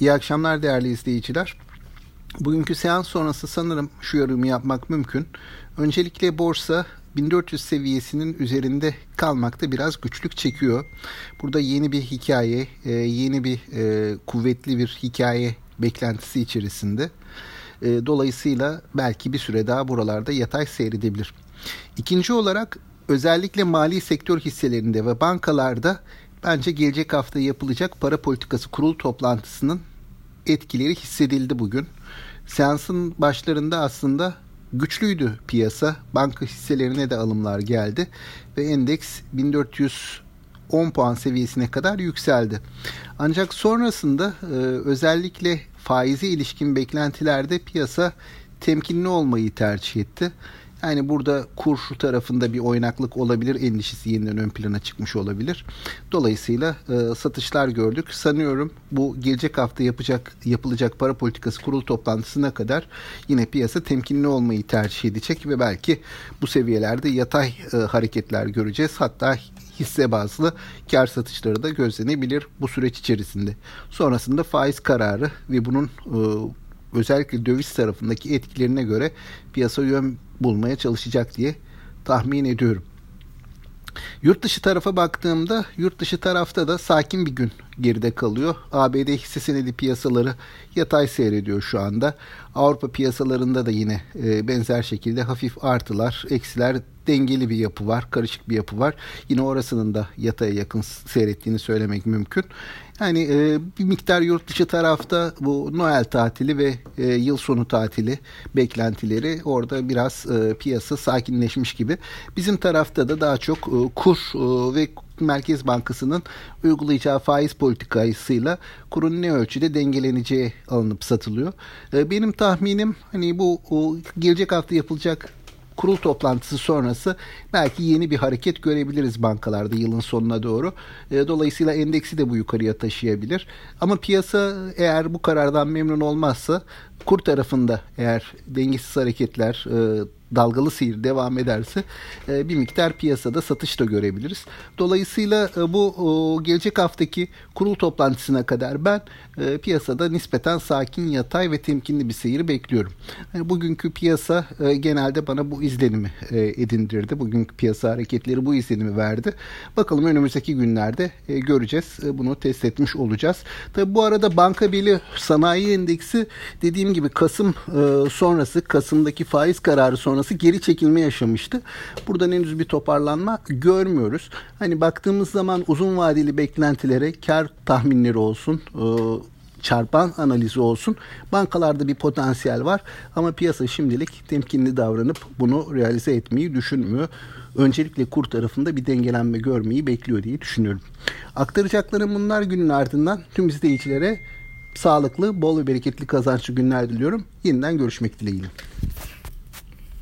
İyi akşamlar değerli izleyiciler. Bugünkü seans sonrası sanırım şu yorumu yapmak mümkün. Öncelikle borsa 1400 seviyesinin üzerinde kalmakta biraz güçlük çekiyor. Burada yeni bir hikaye, e, yeni bir e, kuvvetli bir hikaye beklentisi içerisinde. E, dolayısıyla belki bir süre daha buralarda yatay seyredebilir. İkinci olarak özellikle mali sektör hisselerinde ve bankalarda bence gelecek hafta yapılacak para politikası kurul toplantısının etkileri hissedildi bugün. Seansın başlarında aslında güçlüydü piyasa. Banka hisselerine de alımlar geldi ve endeks 1410 puan seviyesine kadar yükseldi. Ancak sonrasında e, özellikle faize ilişkin beklentilerde piyasa temkinli olmayı tercih etti. Yani burada kur tarafında bir oynaklık olabilir endişesi yeniden ön plana çıkmış olabilir. Dolayısıyla e, satışlar gördük. Sanıyorum bu gelecek hafta yapacak yapılacak para politikası kurul toplantısına kadar yine piyasa temkinli olmayı tercih edecek ve belki bu seviyelerde yatay e, hareketler göreceğiz. Hatta hisse bazlı kar satışları da gözlenebilir bu süreç içerisinde. Sonrasında faiz kararı ve bunun e, özellikle döviz tarafındaki etkilerine göre piyasa yön bulmaya çalışacak diye tahmin ediyorum. Yurt dışı tarafa baktığımda yurt dışı tarafta da sakin bir gün geride kalıyor. ABD hisse senedi piyasaları yatay seyrediyor şu anda. Avrupa piyasalarında da yine e, benzer şekilde hafif artılar, eksiler dengeli bir yapı var, karışık bir yapı var. Yine orasının da yataya yakın seyrettiğini söylemek mümkün. Yani e, bir miktar yurt dışı tarafta bu Noel tatili ve e, yıl sonu tatili beklentileri orada biraz e, piyasa sakinleşmiş gibi. Bizim tarafta da daha çok e, kur e, ve Merkez Bankası'nın uygulayacağı faiz politikasıyla kurun ne ölçüde dengeleneceği alınıp satılıyor. E, benim tahminim hani bu gelecek hafta yapılacak kurul toplantısı sonrası belki yeni bir hareket görebiliriz bankalarda yılın sonuna doğru. E, dolayısıyla endeksi de bu yukarıya taşıyabilir. Ama piyasa eğer bu karardan memnun olmazsa kur tarafında eğer dengesiz hareketler e, dalgalı seyir devam ederse e, bir miktar piyasada satış da görebiliriz. Dolayısıyla e, bu gelecek haftaki kurul toplantısına kadar ben e, piyasada nispeten sakin, yatay ve temkinli bir seyir bekliyorum. bugünkü piyasa genelde bana bu izlenimi edindirdi. Bugünkü piyasa hareketleri bu izlenimi verdi. Bakalım önümüzdeki günlerde göreceğiz. bunu test etmiş olacağız. Tabi bu arada banka beli sanayi endeksi dediğim gibi Kasım sonrası Kasım'daki faiz kararı sonrası geri çekilme yaşamıştı. Buradan henüz bir toparlanma görmüyoruz. Hani baktığımız zaman uzun vadeli beklentilere kar tahminleri olsun, e, çarpan analizi olsun. Bankalarda bir potansiyel var ama piyasa şimdilik temkinli davranıp bunu realize etmeyi düşünmüyor. Öncelikle kur tarafında bir dengelenme görmeyi bekliyor diye düşünüyorum. Aktaracaklarım bunlar günün ardından tüm izleyicilere sağlıklı, bol ve bereketli kazançlı günler diliyorum. Yeniden görüşmek dileğiyle.